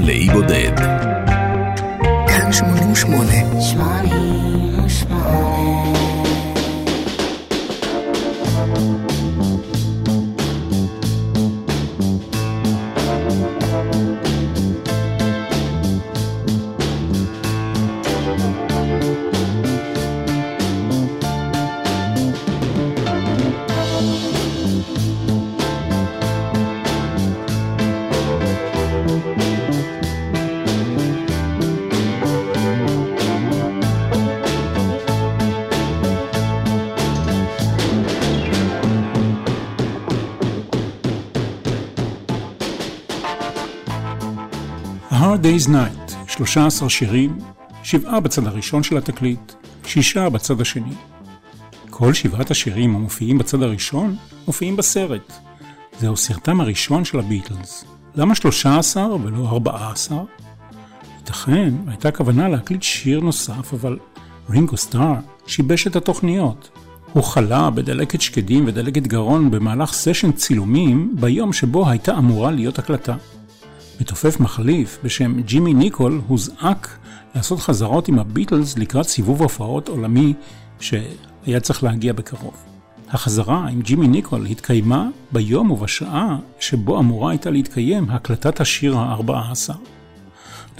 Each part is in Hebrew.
לאי בודד. כאן 88. 88 Day's Night, 13 שירים, שבעה בצד הראשון של התקליט, שישה בצד השני. כל שבעת השירים המופיעים בצד הראשון מופיעים בסרט. זהו סרטם הראשון של הביטלס. למה 13 ולא 14? ייתכן, הייתה כוונה להקליט שיר נוסף, אבל רינגו סטאר שיבש את התוכניות. הוא חלה בדלקת שקדים ודלקת גרון במהלך סשן צילומים ביום שבו הייתה אמורה להיות הקלטה. מתופף מחליף בשם ג'ימי ניקול הוזעק לעשות חזרות עם הביטלס לקראת סיבוב הופעות עולמי שהיה צריך להגיע בקרוב. החזרה עם ג'ימי ניקול התקיימה ביום ובשעה שבו אמורה הייתה להתקיים הקלטת השיר ה-14.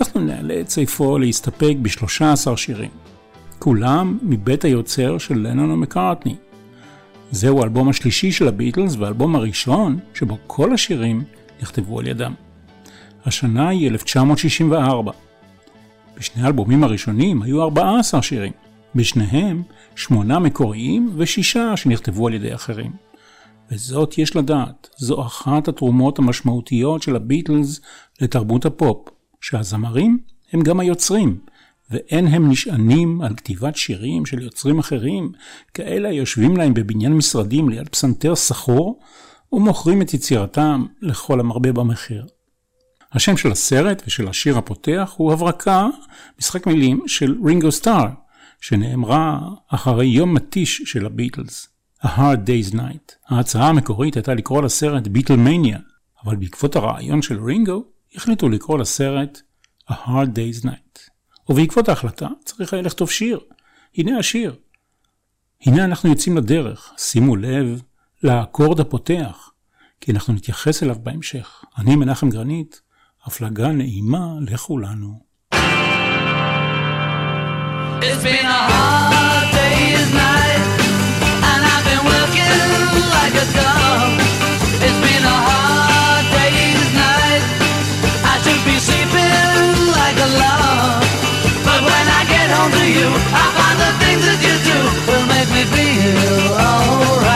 אנחנו נאלץ איפה להסתפק ב-13 שירים. כולם מבית היוצר של לנון ומקארטני. זהו האלבום השלישי של הביטלס והאלבום הראשון שבו כל השירים נכתבו על ידם. השנה היא 1964. בשני האלבומים הראשונים היו 14 שירים, בשניהם שמונה מקוריים ושישה שנכתבו על ידי אחרים. וזאת יש לדעת, זו אחת התרומות המשמעותיות של הביטלס לתרבות הפופ, שהזמרים הם גם היוצרים, ואין הם נשענים על כתיבת שירים של יוצרים אחרים, כאלה היושבים להם בבניין משרדים ליד פסנתר סחור, ומוכרים את יצירתם לכל המרבה במחיר. השם של הסרט ושל השיר הפותח הוא הברקה, משחק מילים של רינגו סטאר, שנאמרה אחרי יום מתיש של הביטלס, A Hard Day's Night. ההצעה המקורית הייתה לקרוא לסרט ביטלמניה, אבל בעקבות הרעיון של רינגו, החליטו לקרוא לסרט A Hard Day's Night. ובעקבות ההחלטה צריך היה לכתוב שיר. הנה השיר. הנה אנחנו יוצאים לדרך, שימו לב לאקורד הפותח, כי אנחנו נתייחס אליו בהמשך. אני מנחם גרנית, הפלגה נעימה לכולנו. It's been a hard day's night, and I've been working like a dog. It's been a hard day's night, I should be sleeping like a log. But when I get home to you, I find the things that you do will make me feel alright.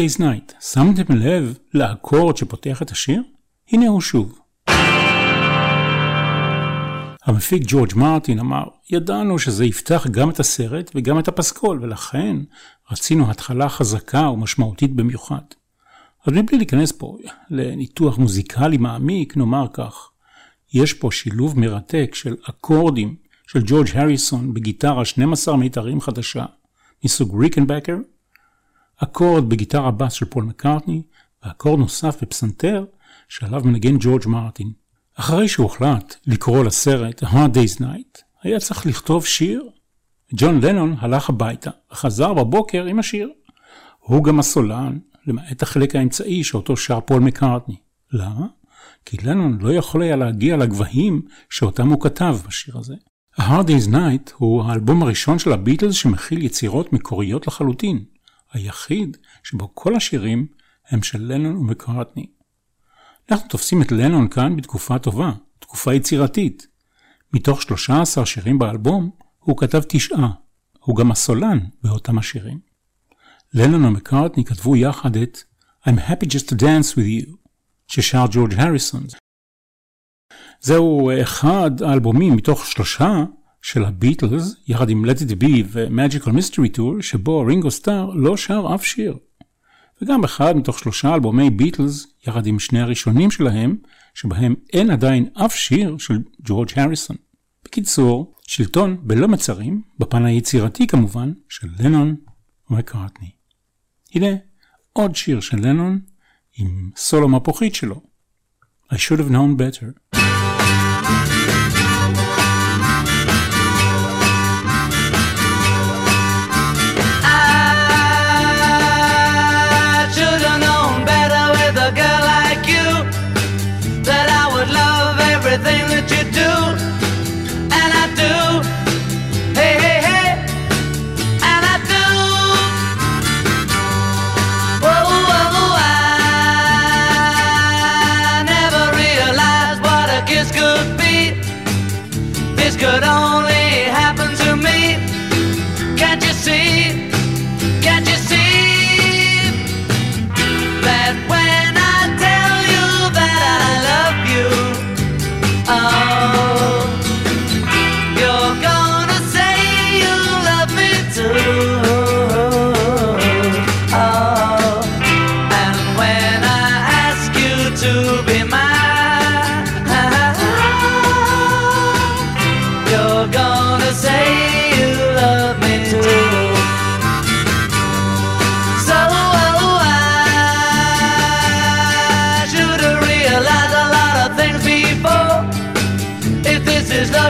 Day's Night, שמתם לב לאקורד שפותח את השיר? הנה הוא שוב. המפיק ג'ורג' מרטין אמר, ידענו שזה יפתח גם את הסרט וגם את הפסקול, ולכן רצינו התחלה חזקה ומשמעותית במיוחד. אז מבלי להיכנס פה לניתוח מוזיקלי מעמיק, נאמר כך, יש פה שילוב מרתק של אקורדים של ג'ורג' הריסון בגיטרה 12 מיתרים חדשה מסוג ריקנבקר, אקורד בגיטרה בס של פול מקארטני, ואקורד נוסף בפסנתר שעליו מנגן ג'ורג' מרטין. אחרי שהוחלט לקרוא לסרט Hard Day's Night, היה צריך לכתוב שיר. ג'ון לנון הלך הביתה וחזר בבוקר עם השיר. הוא גם הסולן, למעט החלק האמצעי שאותו שר פול מקארטני. למה? כי לנון לא יכול היה להגיע לגבהים שאותם הוא כתב בשיר הזה. Hard Day's Night הוא האלבום הראשון של הביטלס שמכיל יצירות מקוריות לחלוטין. היחיד שבו כל השירים הם של לנון ומקארטני. אנחנו תופסים את לנון כאן בתקופה טובה, תקופה יצירתית. מתוך 13 שירים באלבום, הוא כתב תשעה. הוא גם הסולן באותם השירים. לנון ומקארטני כתבו יחד את I'm happy just to dance with you, ששר ג'ורג' הריסון. זהו אחד האלבומים מתוך שלושה של הביטלס, יחד עם Let It Be ו-Magical Mystery Tour, שבו רינגו סטאר לא שר אף שיר. וגם אחד מתוך שלושה אלבומי ביטלס, יחד עם שני הראשונים שלהם, שבהם אין עדיין אף שיר של ג'ורג' הריסון. בקיצור, שלטון בלא מצרים, בפן היצירתי כמובן, של לנון ומקארטני. הנה עוד שיר של לנון עם סולו מפוחית שלו. I should have known better.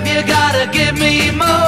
You gotta give me more.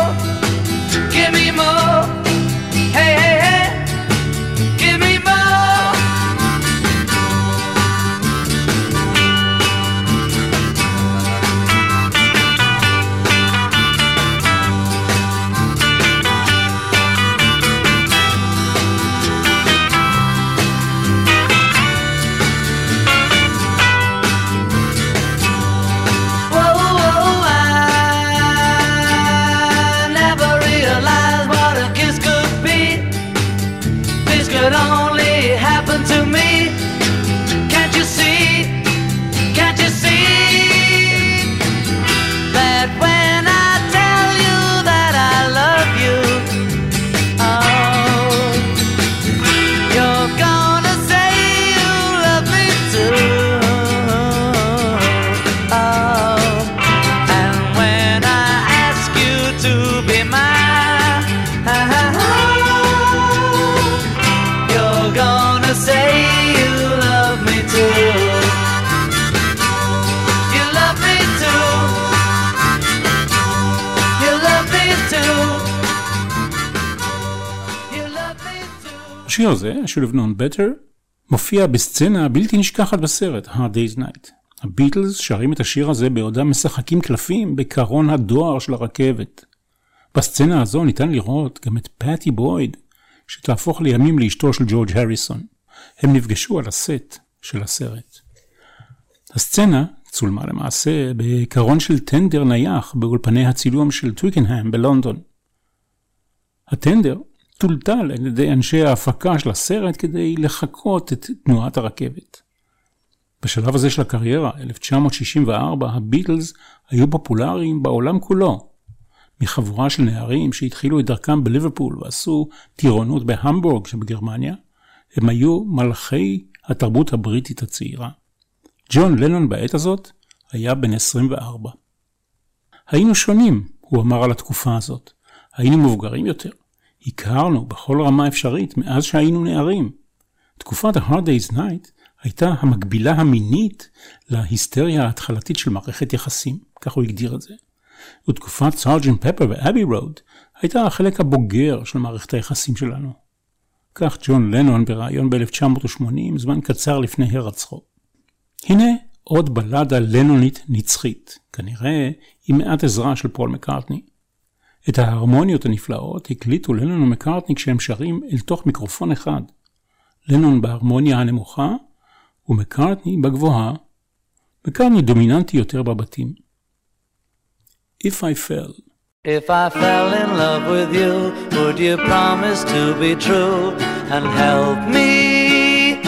הזה, I should have known better, מופיע בסצנה בלתי נשכחת בסרט, Hard Day's Night. הביטלס שרים את השיר הזה בעודם משחקים קלפים בקרון הדואר של הרכבת. בסצנה הזו ניתן לראות גם את פאטי בויד, שתהפוך לימים לאשתו של ג'ורג' הריסון. הם נפגשו על הסט של הסרט. הסצנה צולמה למעשה בקרון של טנדר נייח באולפני הצילום של טוויקנהאם בלונדון. הטנדר טולטל על ידי אנשי ההפקה של הסרט כדי לחקות את תנועת הרכבת. בשלב הזה של הקריירה, 1964, הביטלס היו פופולריים בעולם כולו. מחבורה של נערים שהתחילו את דרכם בליברפול ועשו טירונות בהמבורג שבגרמניה, הם היו מלכי התרבות הבריטית הצעירה. ג'ון לנון בעת הזאת היה בן 24. היינו שונים, הוא אמר על התקופה הזאת. היינו מבוגרים יותר. הכרנו בכל רמה אפשרית מאז שהיינו נערים. תקופת ה-Hard Day's Night הייתה המקבילה המינית להיסטריה ההתחלתית של מערכת יחסים, כך הוא הגדיר את זה. ותקופת סארג'נט פפר ואבי רוד הייתה החלק הבוגר של מערכת היחסים שלנו. כך ג'ון לנון בריאיון ב-1980, זמן קצר לפני הרצחו. הנה עוד בלדה לנונית נצחית, כנראה עם מעט עזרה של פול מקארטני. את ההרמוניות הנפלאות הקליטו לנון ומקארטני כשהם שרים אל תוך מיקרופון אחד. לנון בהרמוניה הנמוכה ומקארטני בגבוהה. מקארטני דומיננטי יותר בבתים. If I fell If I fell in love with you, would you promise to be true and help me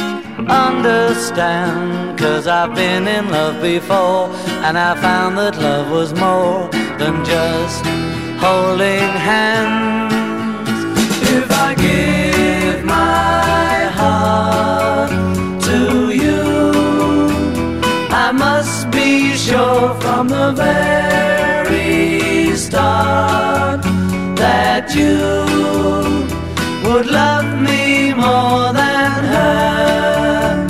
understand? Cause I've been in love before and I found that love was more than just holding hands. If I give my heart to you, I must be sure from the very start that you would love me more than her.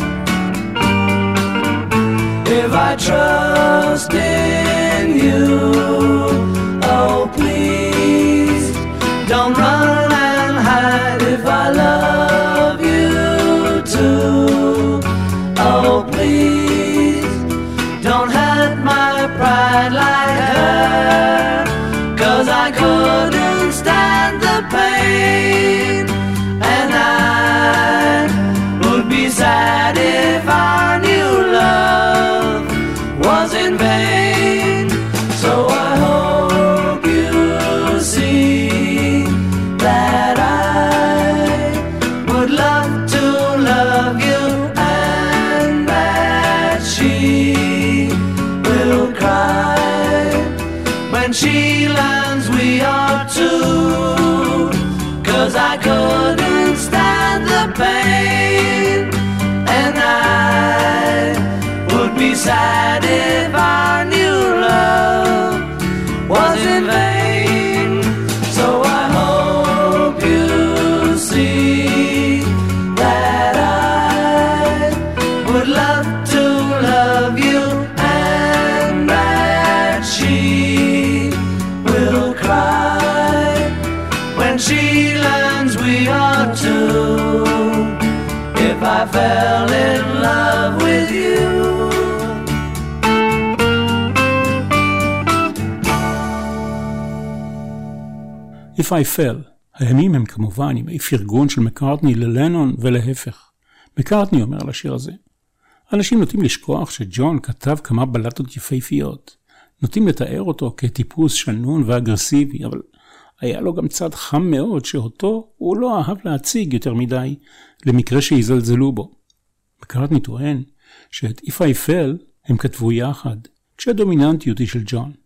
If I trust inside If I fell, הימים הם כמובן ימי פרגון של מקארטני ללנון ולהפך. מקארטני אומר על השיר הזה. אנשים נוטים לשכוח שג'ון כתב כמה בלטות יפהפיות. נוטים לתאר אותו כטיפוס שנון ואגרסיבי, אבל היה לו גם צד חם מאוד שאותו הוא לא אהב להציג יותר מדי, למקרה שיזלזלו בו. מקארטני טוען שאת If I Fell הם כתבו יחד, כשהדומיננטיות היא של ג'ון.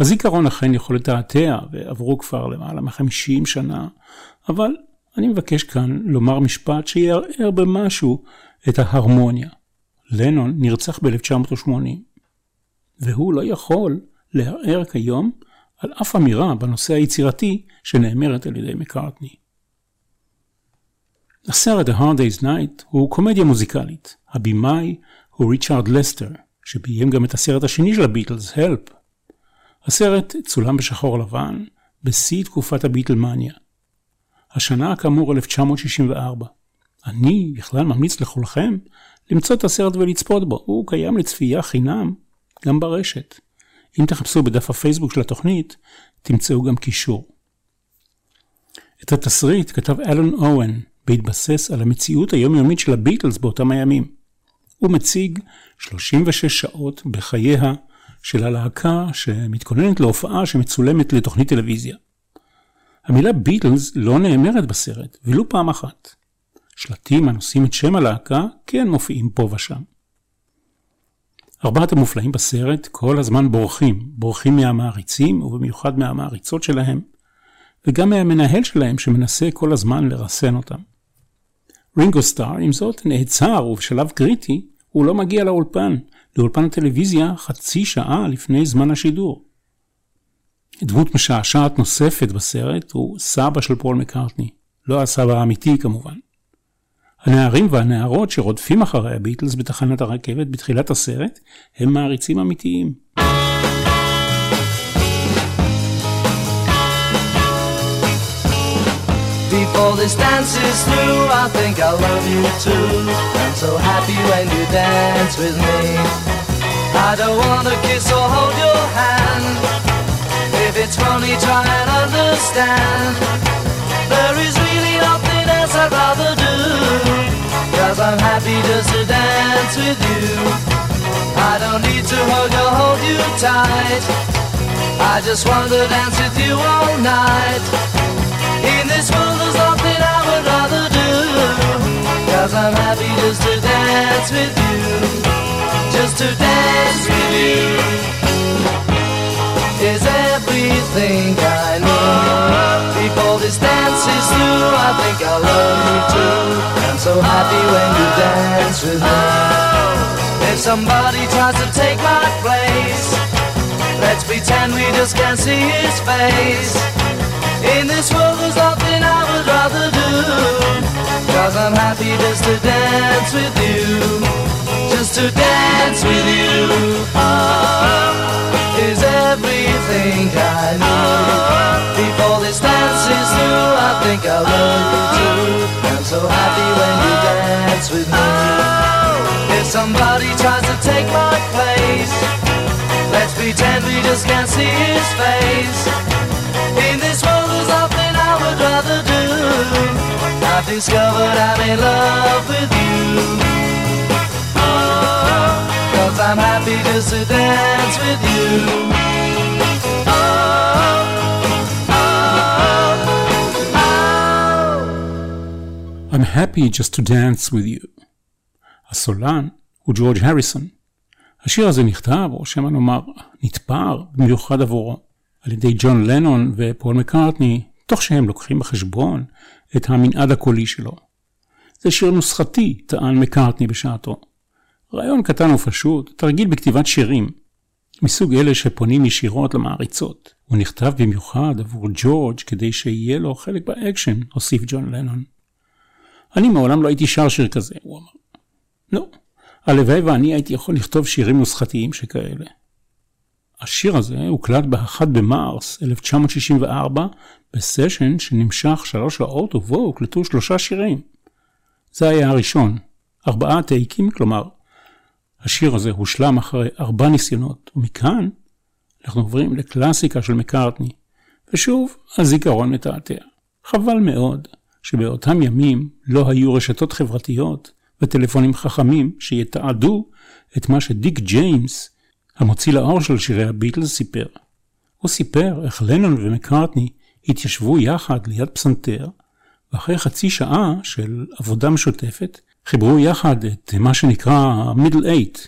הזיכרון אכן יכול לתעתע, ועברו כבר למעלה מחמישים שנה, אבל אני מבקש כאן לומר משפט שיערער במשהו את ההרמוניה. לנון נרצח ב-1980, והוא לא יכול לערער כיום על אף אמירה בנושא היצירתי שנאמרת על ידי מקארטני. הסרט The Hard Day's Night הוא קומדיה מוזיקלית. הבמאי הוא ריצ'רד לסטר, שביים גם את הסרט השני של הביטלס, Help. הסרט צולם בשחור לבן, בשיא תקופת הביטלמניה. השנה כאמור 1964. אני בכלל ממליץ לכולכם למצוא את הסרט ולצפות בו, הוא קיים לצפייה חינם גם ברשת. אם תחפשו בדף הפייסבוק של התוכנית, תמצאו גם קישור. את התסריט כתב אלון אוהן, בהתבסס על המציאות היומיומית של הביטלס באותם הימים. הוא מציג 36 שעות בחייה של הלהקה שמתכוננת להופעה שמצולמת לתוכנית טלוויזיה. המילה ביטלס לא נאמרת בסרט, ולו פעם אחת. שלטים הנושאים את שם הלהקה כן מופיעים פה ושם. ארבעת המופלאים בסרט כל הזמן בורחים, בורחים מהמעריצים ובמיוחד מהמעריצות שלהם, וגם מהמנהל שלהם שמנסה כל הזמן לרסן אותם. רינגו סטאר, עם זאת, נעצר ובשלב קריטי הוא לא מגיע לאולפן, לאולפן הטלוויזיה חצי שעה לפני זמן השידור. דמות משעשעת נוספת בסרט הוא סבא של פול מקארטני, לא הסבא האמיתי כמובן. הנערים והנערות שרודפים אחרי הביטלס בתחנת הרכבת בתחילת הסרט הם מעריצים אמיתיים. Before this dance is through, I think I love you too. I'm so happy when you dance with me. I don't wanna kiss or hold your hand. If it's funny, try and understand. There is really nothing else I'd rather do. Cause I'm happy just to dance with you. I don't need to hug or hold you tight. I just want to dance with you all night. This world there's nothing I would rather do. Cause I'm happy just to dance with you. Just to dance with you Is everything I need Before this dance is through. I think I'll love you too. I'm so happy when you dance with me. If somebody tries to take my place Let's pretend we just can't see his face in this world there's nothing I would rather do. Cause I'm happy just to dance with you. Just to dance with you. Oh, Is everything I need. Before this dance is through I think I love you too. I'm so happy when you dance with me. Oh. If somebody tries to take my place Let's pretend we just can't see his face Rather do I've discovered I'm in love with you oh, Cause I'm happy just to dance with you oh, I'm happy just to dance with you. הסולן הוא ג'ורג' הריסון. השיר הזה נכתב, או שמא נאמר, נתפר במיוחד עבורו. על ידי ג'ון לנון ופול מקארטני, תוך שהם לוקחים בחשבון את המנעד הקולי שלו. זה שיר נוסחתי, טען מקארטני בשעתו. רעיון קטן ופשוט, תרגיל בכתיבת שירים, מסוג אלה שפונים ישירות למעריצות. הוא נכתב במיוחד עבור ג'ורג' כדי שיהיה לו חלק באקשן, הוסיף ג'ון לנון. אני מעולם לא הייתי שר שיר כזה, הוא אמר. נו, הלוואי ואני הייתי יכול לכתוב שירים נוסחתיים שכאלה. השיר הזה הוקלט ב-1 במרס 1964 בסשן שנמשך שלוש שעות ובו הוקלטו שלושה שירים. זה היה הראשון, ארבעה טייקים, כלומר, השיר הזה הושלם אחרי ארבע ניסיונות, ומכאן אנחנו עוברים לקלאסיקה של מקארטני, ושוב הזיכרון מתעתע. חבל מאוד שבאותם ימים לא היו רשתות חברתיות וטלפונים חכמים שיתעדו את מה שדיק ג'יימס המוציא לאור של שירי הביטלס סיפר. הוא סיפר איך לנון ומקארטני התיישבו יחד ליד פסנתר, ואחרי חצי שעה של עבודה משותפת, חיברו יחד את מה שנקרא מידל אייט.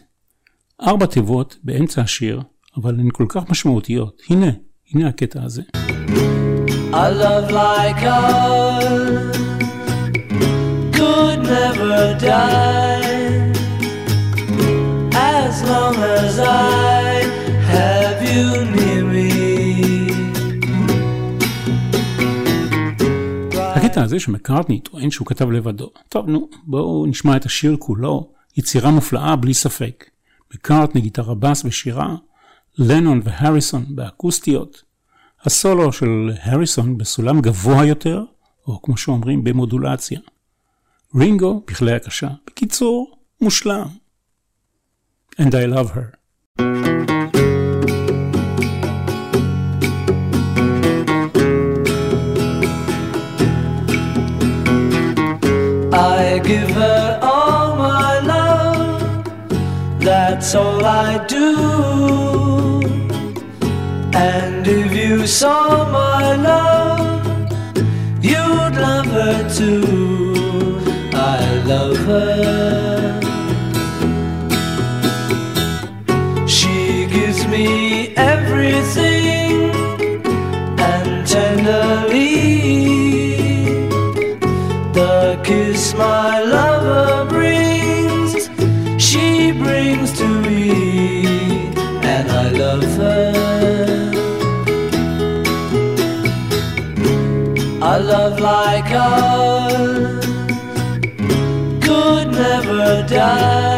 ארבע תיבות באמצע השיר, אבל הן כל כך משמעותיות. הנה, הנה הקטע הזה. A love like ours could never die as long as I הקטע הזה שמקארטני טוען שהוא כתב לבדו. טוב, נו, בואו נשמע את השיר כולו, יצירה מופלאה בלי ספק. מקארטני גיטרה בס ושירה, לנון והריסון באקוסטיות. הסולו של הריסון בסולם גבוה יותר, או כמו שאומרים במודולציה. רינגו בכלי הקשה. בקיצור, מושלם. And I love her. give her all my love. That's all I do. And if you saw my love, you'd love her too. like us could never die.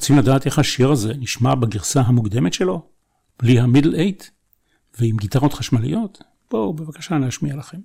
רוצים לדעת איך השיר הזה נשמע בגרסה המוקדמת שלו? בלי המידל אייט? ועם גיטרות חשמליות? בואו בבקשה נשמיע לכם.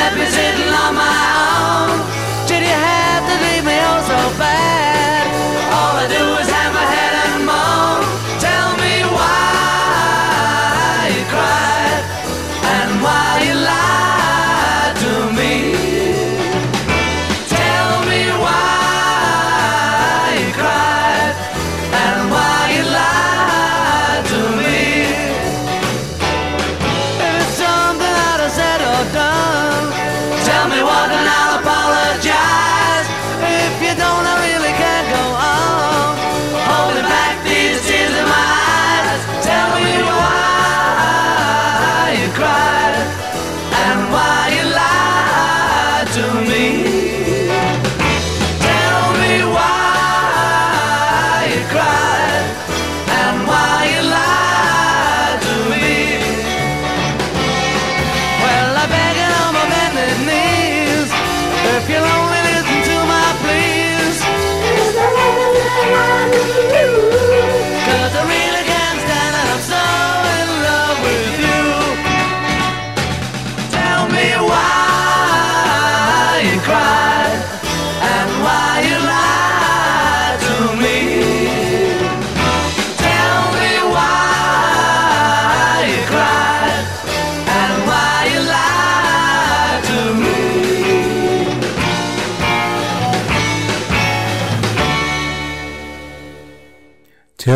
happens in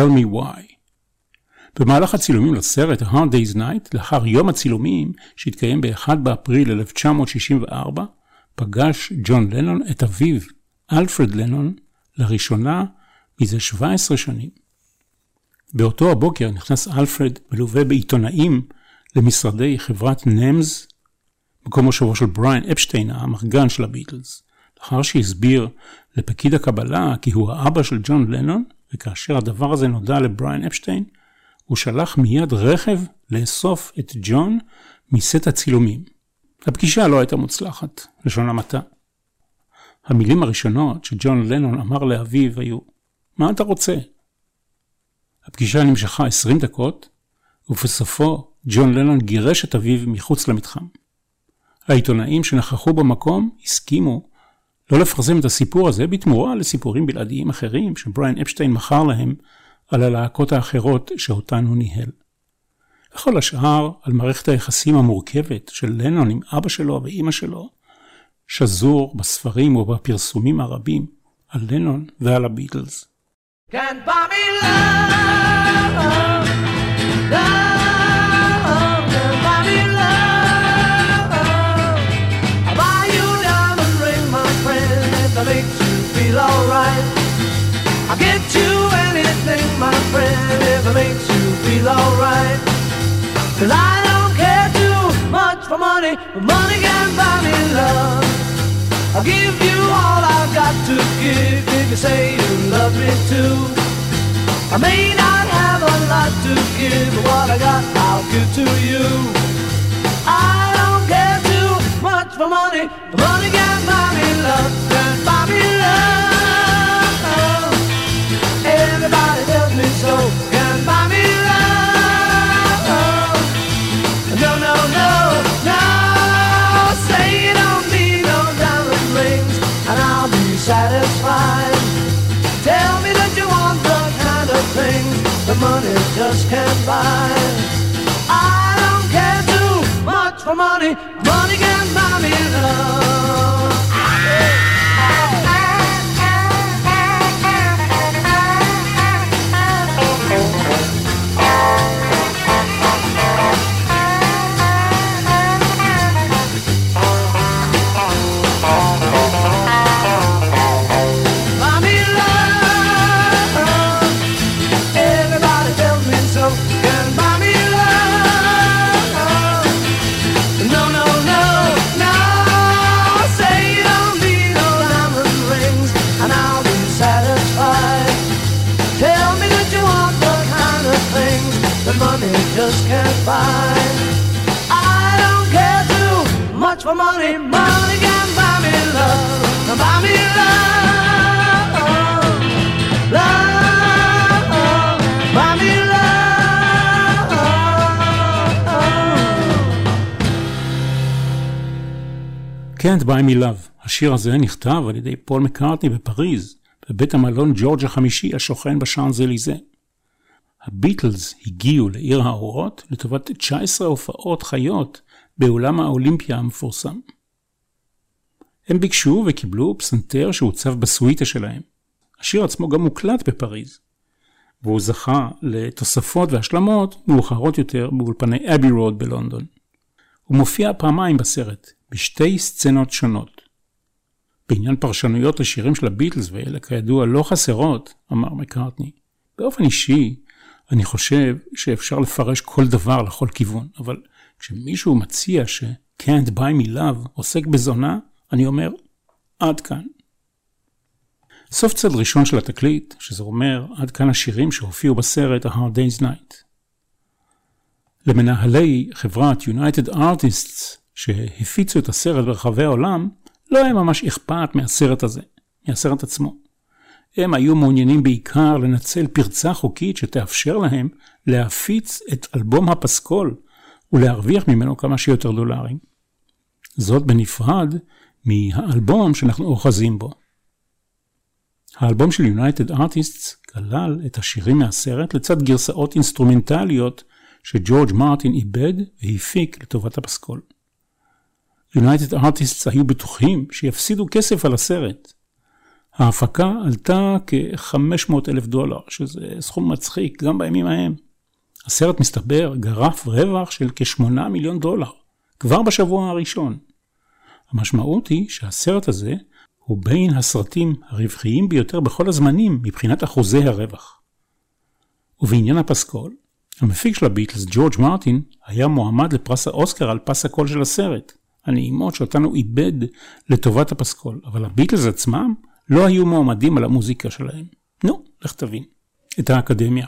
Tell Me Why. במהלך הצילומים לסרט Hard Day's Night, לאחר יום הצילומים שהתקיים ב-1 באפריל 1964, פגש ג'ון לנון את אביו, אלפרד לנון, לראשונה מזה 17 שנים. באותו הבוקר נכנס אלפרד מלווה בעיתונאים למשרדי חברת NEMS, מקום מושבו של בריין אפשטיין, האמרגן של הביטלס. לאחר שהסביר לפקיד הקבלה כי הוא האבא של ג'ון לנון, וכאשר הדבר הזה נודע לבריין אפשטיין, הוא שלח מיד רכב לאסוף את ג'ון מסט הצילומים. הפגישה לא הייתה מוצלחת, לשון המעטה. המילים הראשונות שג'ון לנון אמר לאביו היו, מה אתה רוצה? הפגישה נמשכה 20 דקות, ובסופו ג'ון לנון גירש את אביו מחוץ למתחם. העיתונאים שנכחו במקום הסכימו לא לפרסם את הסיפור הזה בתמורה לסיפורים בלעדיים אחרים שבריין אפשטיין מכר להם על הלהקות האחרות שאותן הוא ניהל. וכל השאר על מערכת היחסים המורכבת של לנון עם אבא שלו ואימא שלו, שזור בספרים ובפרסומים הרבים על לנון ועל הביטלס. Can't buy me love, love, makes you feel alright. Cause I don't care too much for money, but money can buy me love. I'll give you all I've got to give if you say you love me too. I may not have a lot to give, but what I got I'll give to you. I don't care too much for money, but money can buy me love, can buy me love. Everybody tells me so, just can't buy. I don't care too much for money, money can buy me love. Buy. I don't care too much for money. Money can buy me love. Love. Buy me love. Can't Buy Me Love. השיר הזה נכתב על ידי פול מקארטני בפריז, בבית המלון ג'ורג' החמישי השוכן בשאנזליזה. הביטלס הגיעו לעיר האורות לטובת 19 הופעות חיות באולם האולימפיה המפורסם. הם ביקשו וקיבלו פסנתר שהוצב בסוויטה שלהם. השיר עצמו גם מוקלט בפריז, והוא זכה לתוספות והשלמות מאוחרות יותר באולפני אבי רוד בלונדון. הוא מופיע פעמיים בסרט, בשתי סצנות שונות. בעניין פרשנויות לשירים של הביטלס, ואלה כידוע לא חסרות, אמר מקארטני. באופן אישי, אני חושב שאפשר לפרש כל דבר לכל כיוון, אבל כשמישהו מציע ש-Can't buy me love עוסק בזונה, אני אומר, עד כאן. סוף צד ראשון של התקליט, שזה אומר עד כאן השירים שהופיעו בסרט A Hard Day's Night. למנהלי חברת United Artists שהפיצו את הסרט ברחבי העולם, לא היה ממש אכפת מהסרט הזה, מהסרט עצמו. הם היו מעוניינים בעיקר לנצל פרצה חוקית שתאפשר להם להפיץ את אלבום הפסקול ולהרוויח ממנו כמה שיותר דולרים. זאת בנפרד מהאלבום שאנחנו אוחזים בו. האלבום של United Artists כלל את השירים מהסרט לצד גרסאות אינסטרומנטליות שג'ורג' מרטין איבד והפיק לטובת הפסקול. United Artists היו בטוחים שיפסידו כסף על הסרט. ההפקה עלתה כ-500 אלף דולר, שזה סכום מצחיק גם בימים ההם. הסרט מסתבר גרף רווח של כ-8 מיליון דולר, כבר בשבוע הראשון. המשמעות היא שהסרט הזה הוא בין הסרטים הרווחיים ביותר בכל הזמנים מבחינת אחוזי הרווח. ובעניין הפסקול, המפיק של הביטלס, ג'ורג' מרטין, היה מועמד לפרס האוסקר על פס הקול של הסרט, הנעימות שאותן הוא איבד לטובת הפסקול, אבל הביטלס עצמם לא היו מועמדים על המוזיקה שלהם. נו, לך תבין. את האקדמיה.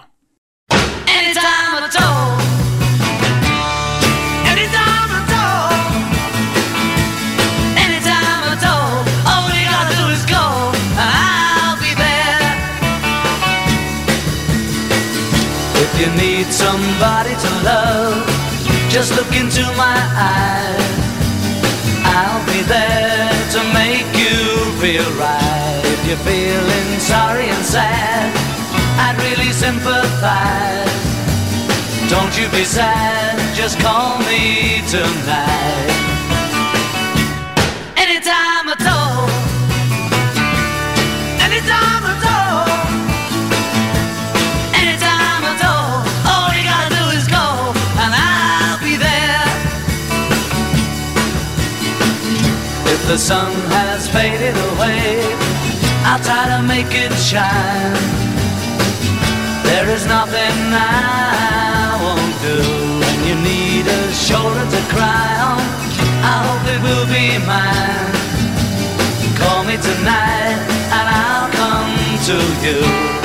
You need somebody to love, just look into my eyes. I'll be there to make you feel right. You're feeling sorry and sad, I'd really sympathize. Don't you be sad, just call me tonight. Anytime at all. Anytime at all. Anytime at all. All you gotta do is go, and I'll be there. If the sun has faded away, I'll try to make it shine. There is nothing I won't do when you need a shoulder to cry on. I hope it will be mine. Call me tonight and I'll come to you.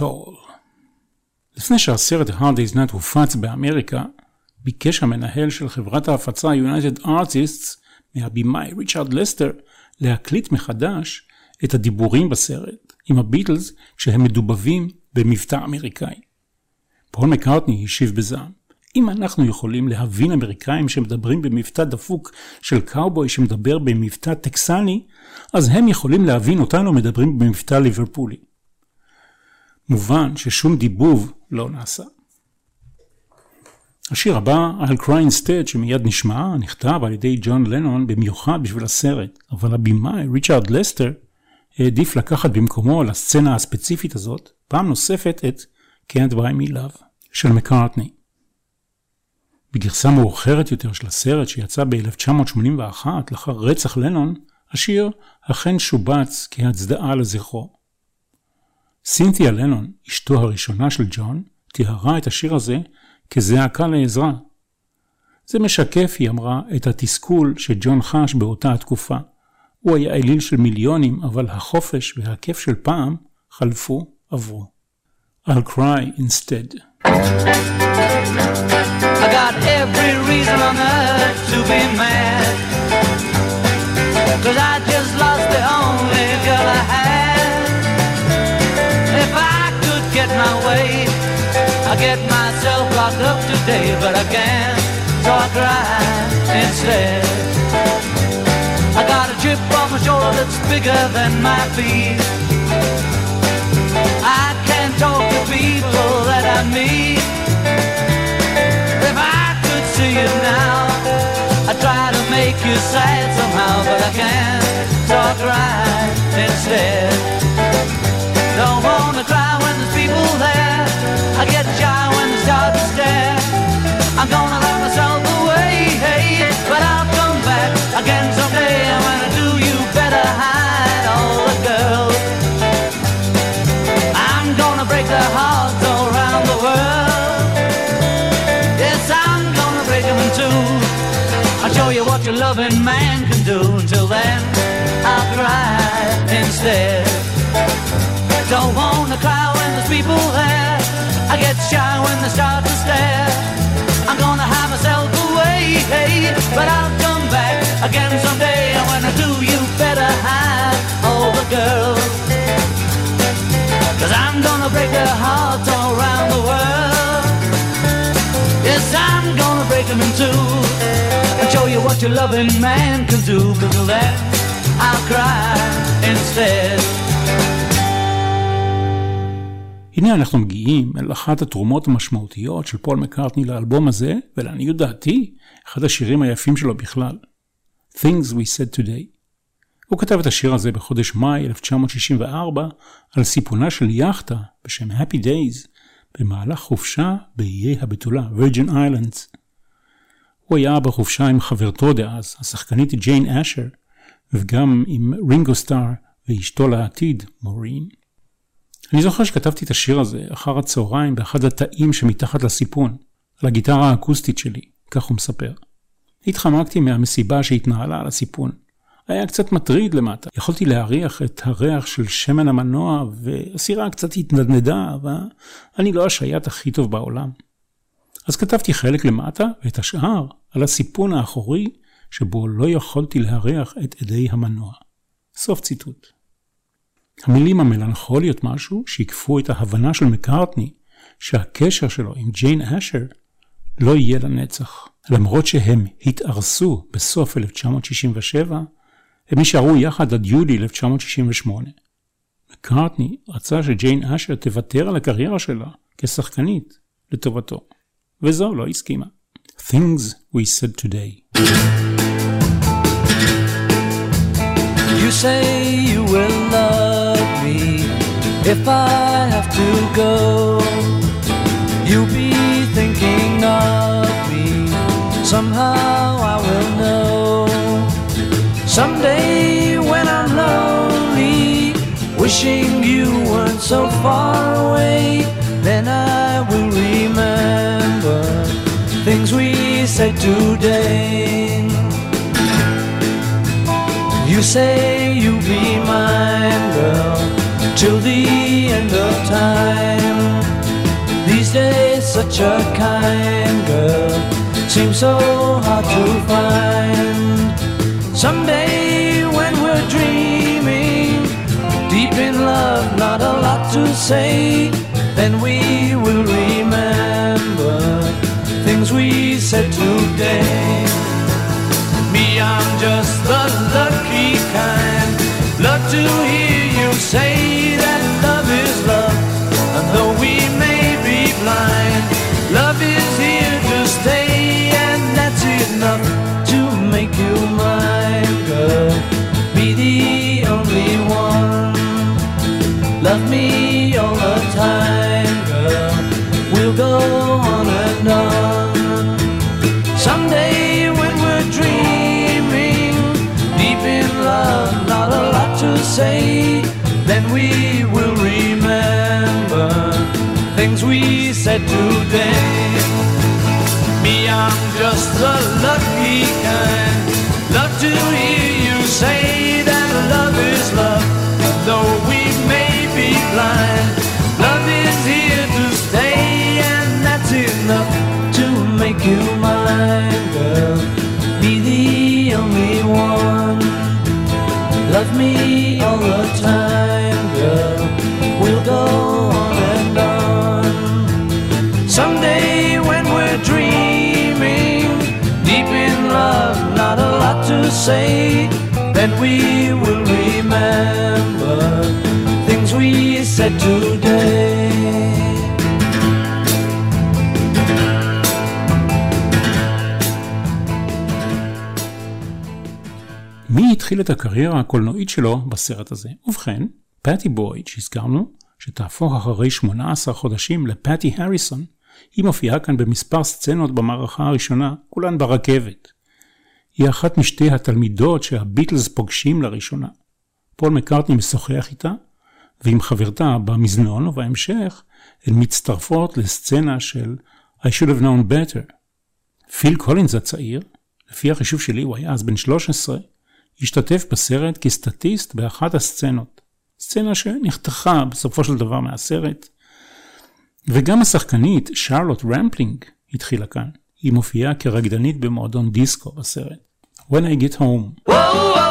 All. לפני שהסרט Hard Day's Night הופץ באמריקה, ביקש המנהל של חברת ההפצה United Artists מהבימאי ריצ'רד לסטר להקליט מחדש את הדיבורים בסרט עם הביטלס כשהם מדובבים במבטא אמריקאי. פול מקארטני השיב בזעם, אם אנחנו יכולים להבין אמריקאים שמדברים במבטא דפוק של קאובוי שמדבר במבטא טקסני, אז הם יכולים להבין אותנו מדברים במבטא ליברפולי. מובן ששום דיבוב לא נעשה. השיר הבא, I'll Cry Instead, שמיד נשמע, נכתב על ידי ג'ון לנון במיוחד בשביל הסרט, אבל הבמאי, ריצ'רד לסטר, העדיף לקחת במקומו לסצנה הספציפית הזאת, פעם נוספת את Can't Buy Me Love של מקארטני. בגרסה מאוחרת יותר של הסרט שיצא ב-1981 לאחר רצח לנון, השיר אכן שובץ כהצדעה לזכרו. סינתיה לנון, אשתו הראשונה של ג'ון, תיארה את השיר הזה כזעקה לעזרה. זה משקף, היא אמרה, את התסכול שג'ון חש באותה התקופה. הוא היה אליל של מיליונים, אבל החופש והכיף של פעם חלפו, עברו. I'll cry instead. I got every reason on earth to be mad. Cause I just lost the only girl I had. Get my way, I'd get myself locked up today, but I can't, so I cry instead. I got a chip on my shoulder that's bigger than my feet. I can't talk to people that I meet. If I could see you now, I'd try to make you sad somehow, but I can't, so I cry instead. Don't wanna cry when there's people there. I get shy when they start to stare. I'm gonna let myself away, hey, but I'll come back again someday. And when I do, you better hide all the girls. I'm gonna break their hearts all around the world. Yes, I'm gonna break them in two. I'll show you what your loving man can do. Until then, I'll cry instead. Don't wanna cry when there's people there. I get shy when they start to stare. I'm gonna hide myself away, hey, but I'll come back again someday. And when I do, you better hide all the girls. Cause I'm gonna break their hearts all around the world. Yes, I'm gonna break them in two and show you what your loving man can do. Till then, I'll cry instead. הנה אנחנו מגיעים אל אחת התרומות המשמעותיות של פול מקארטני לאלבום הזה, ולעניות דעתי, אחד השירים היפים שלו בכלל. Things We Said Today. הוא כתב את השיר הזה בחודש מאי 1964 על סיפונה של יאכטה בשם Happy Days במהלך חופשה באיי הבתולה, Virgin Islands. הוא היה בחופשה עם חברתו דאז, השחקנית ג'יין אשר, וגם עם רינגו סטאר ואשתו לעתיד, מורין. אני זוכר שכתבתי את השיר הזה אחר הצהריים באחד התאים שמתחת לסיפון, על הגיטרה האקוסטית שלי, כך הוא מספר. התחמקתי מהמסיבה שהתנהלה על הסיפון. היה קצת מטריד למטה. יכולתי להריח את הריח של שמן המנוע, והסירה קצת התנדנדה, ואני לא השייט הכי טוב בעולם. אז כתבתי חלק למטה, ואת השאר על הסיפון האחורי, שבו לא יכולתי להריח את אדי המנוע. סוף ציטוט. המילים המלנכוליות משהו שיקפו את ההבנה של מקארטני שהקשר שלו עם ג'יין אשר לא יהיה לנצח. למרות שהם התארסו בסוף 1967, הם נשארו יחד עד יולי 1968. מקארטני רצה שג'יין אשר תוותר על הקריירה שלה כשחקנית לטובתו, וזו לא הסכימה. Things we said today. You say you will if I have to go. You'll be thinking of me. Somehow I will know. Someday when I'm lonely, wishing you weren't so far away, then I will remember things we said today. You say you'll be mine, girl, till the end of time. These days, such a kind girl seems so hard to find. Someday, when we're dreaming, deep in love, not a lot to say, then we will remember things we said today. Me, I'm just the lucky kind. Love to hear you say Love me all the time, girl. We'll go on and on. Someday when we're dreaming, deep in love, not a lot to say, then we will remember things we said today. התחיל את הקריירה הקולנועית שלו בסרט הזה? ובכן, פטי בויד, שהזכרנו, שתהפוך אחרי 18 חודשים לפטי הריסון, היא מופיעה כאן במספר סצנות במערכה הראשונה, כולן ברכבת. היא אחת משתי התלמידות שהביטלס פוגשים לראשונה. פול מקארטני משוחח איתה, ועם חברתה במזנון, ובהמשך הן מצטרפות לסצנה של I should have known better. פיל קולינס הצעיר, לפי החישוב שלי, הוא היה אז בן 13, השתתף בסרט כסטטיסט באחת הסצנות. סצנה שנחתכה בסופו של דבר מהסרט. וגם השחקנית שרלוט רמפלינג התחילה כאן. היא מופיעה כרקדנית במועדון דיסקו בסרט. When I get home. Whoa, whoa,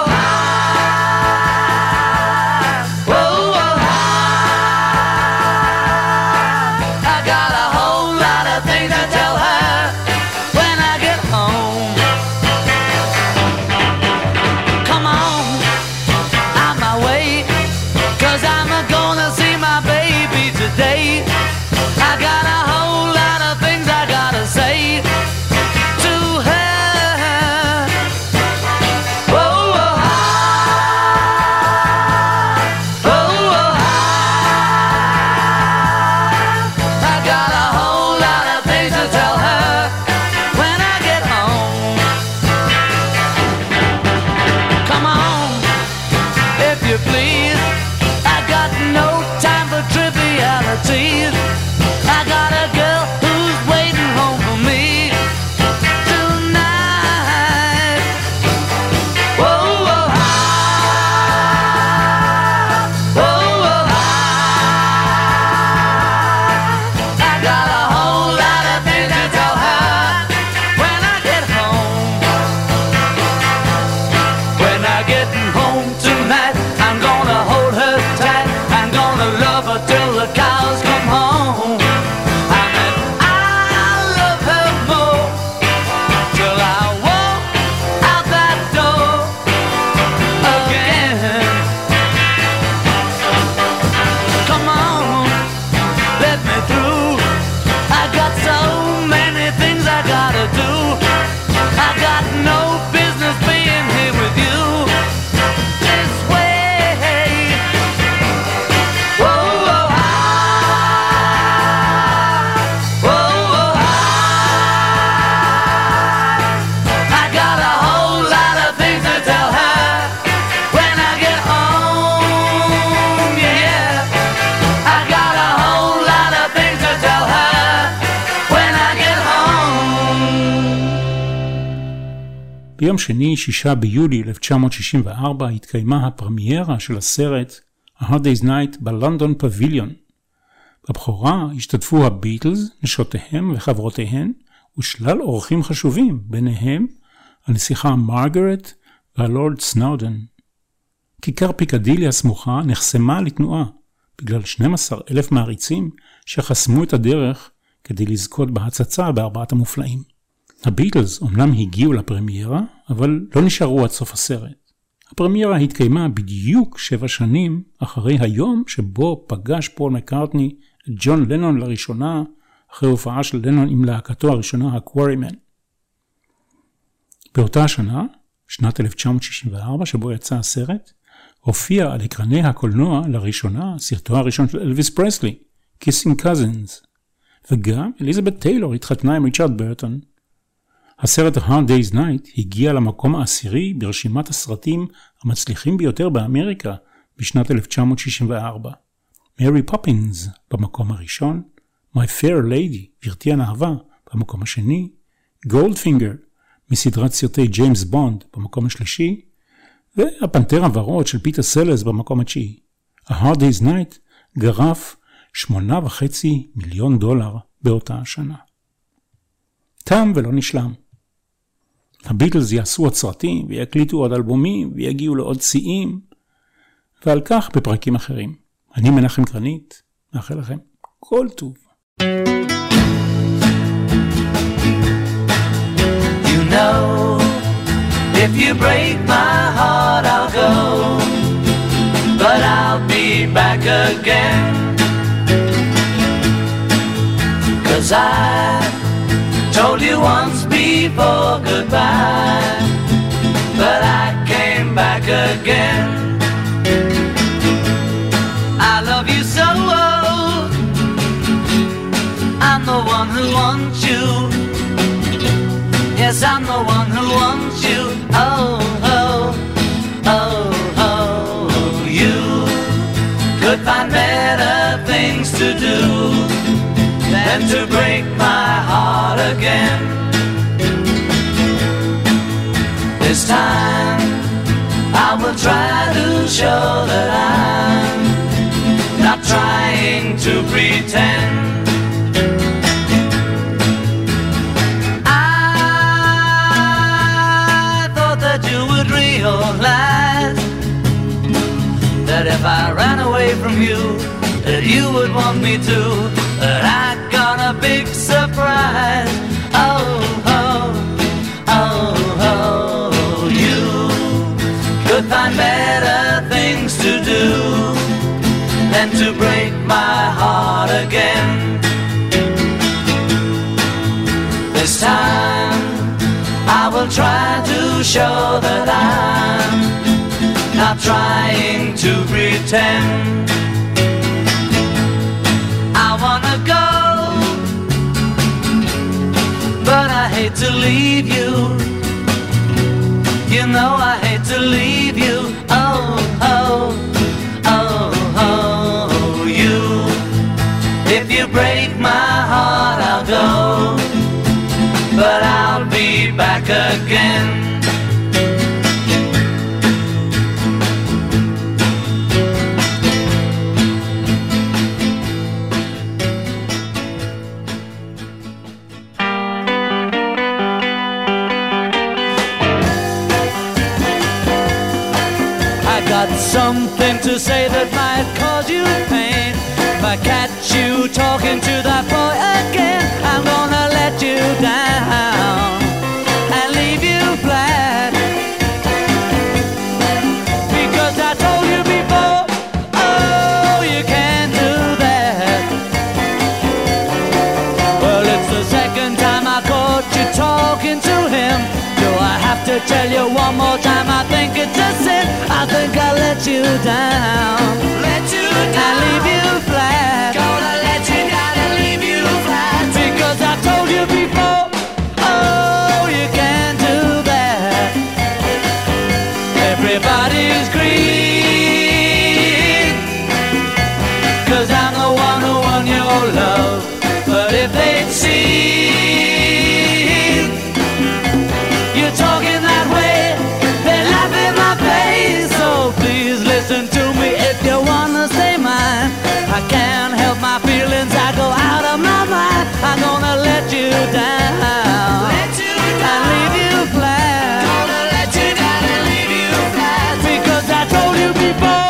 שני, 6 ביולי 1964, התקיימה הפרמיירה של הסרט A Hard Day's Night בלונדון פביליון. בבכורה השתתפו הביטלס, נשותיהם וחברותיהן, ושלל אורחים חשובים, ביניהם הנסיכה מרגרט והלורד סנאודן. כיכר פיקדילי הסמוכה נחסמה לתנועה, בגלל 12 אלף מעריצים שחסמו את הדרך כדי לזכות בהצצה בארבעת המופלאים. הביטלס אומנם הגיעו לפרמיירה, אבל לא נשארו עד סוף הסרט. הפרמיירה התקיימה בדיוק שבע שנים אחרי היום שבו פגש פול מקארטני את ג'ון לנון לראשונה, אחרי הופעה של לנון עם להקתו הראשונה, הקוורימן. באותה השנה, שנת 1964, שבו יצא הסרט, הופיע על אקרני הקולנוע לראשונה סרטו הראשון של אלוויס פרסלי, Kissing Cousins, וגם אליזבת טיילור התחתנה עם ריצ'רד ברטון. הסרט Hard Day's Night הגיע למקום העשירי ברשימת הסרטים המצליחים ביותר באמריקה בשנת 1964. מרי פופינס במקום הראשון, My Fair Lady, גברתי הנאווה, במקום השני, גולדפינגר, מסדרת סרטי ג'יימס בונד במקום השלישי, והפנתר הוורוד של פיטר סלרס במקום התשיעי. A Hard Day's Night גרף שמונה וחצי מיליון דולר באותה השנה. תם ולא נשלם. הביטלס יעשו עוד סרטים ויקליטו עוד אלבומים ויגיעו לעוד שיאים, ועל כך בפרקים אחרים. אני מנחם גרנית, מאחל לכם כל טוב. You know, if you break my heart, I'll go. But I'll be back again. Cause I told you once before goodbye. But I came back again. I love you so. I'm the one who wants you. Yes, I'm the one who wants you. Than to break my heart again. This time I will try to show that I'm not trying to pretend. I thought that you would realize that if I ran away from you, that you would want me to. That I big surprise. Oh, oh, oh, oh, you could find better things to do than to break my heart again. This time I will try to show that I'm not trying to pretend. Hate to leave you. You know I hate to leave you. Oh, oh, oh, oh, you. If you break my heart, I'll go, but I'll be back again. Got something to say that might cause you pain. If I catch you talking to that boy again, I'm gonna let you down and leave you flat. Because I told you before, oh, you can't do that. Well, it's the second time I caught you talking to him. Do I have to tell you one more time? I think a sin. I think I let you down. Let you down. And leave you flat. Gonna let you down and leave you flat. Because I told you before. Oh, you can't do that. Everybody's green. Cause I'm the one who won your love. But if they'd seen can't help my feelings, I go out of my mind. I'm gonna let you down. Let you down. And leave you flat. Gonna let you down and leave you flat. Because I told you before.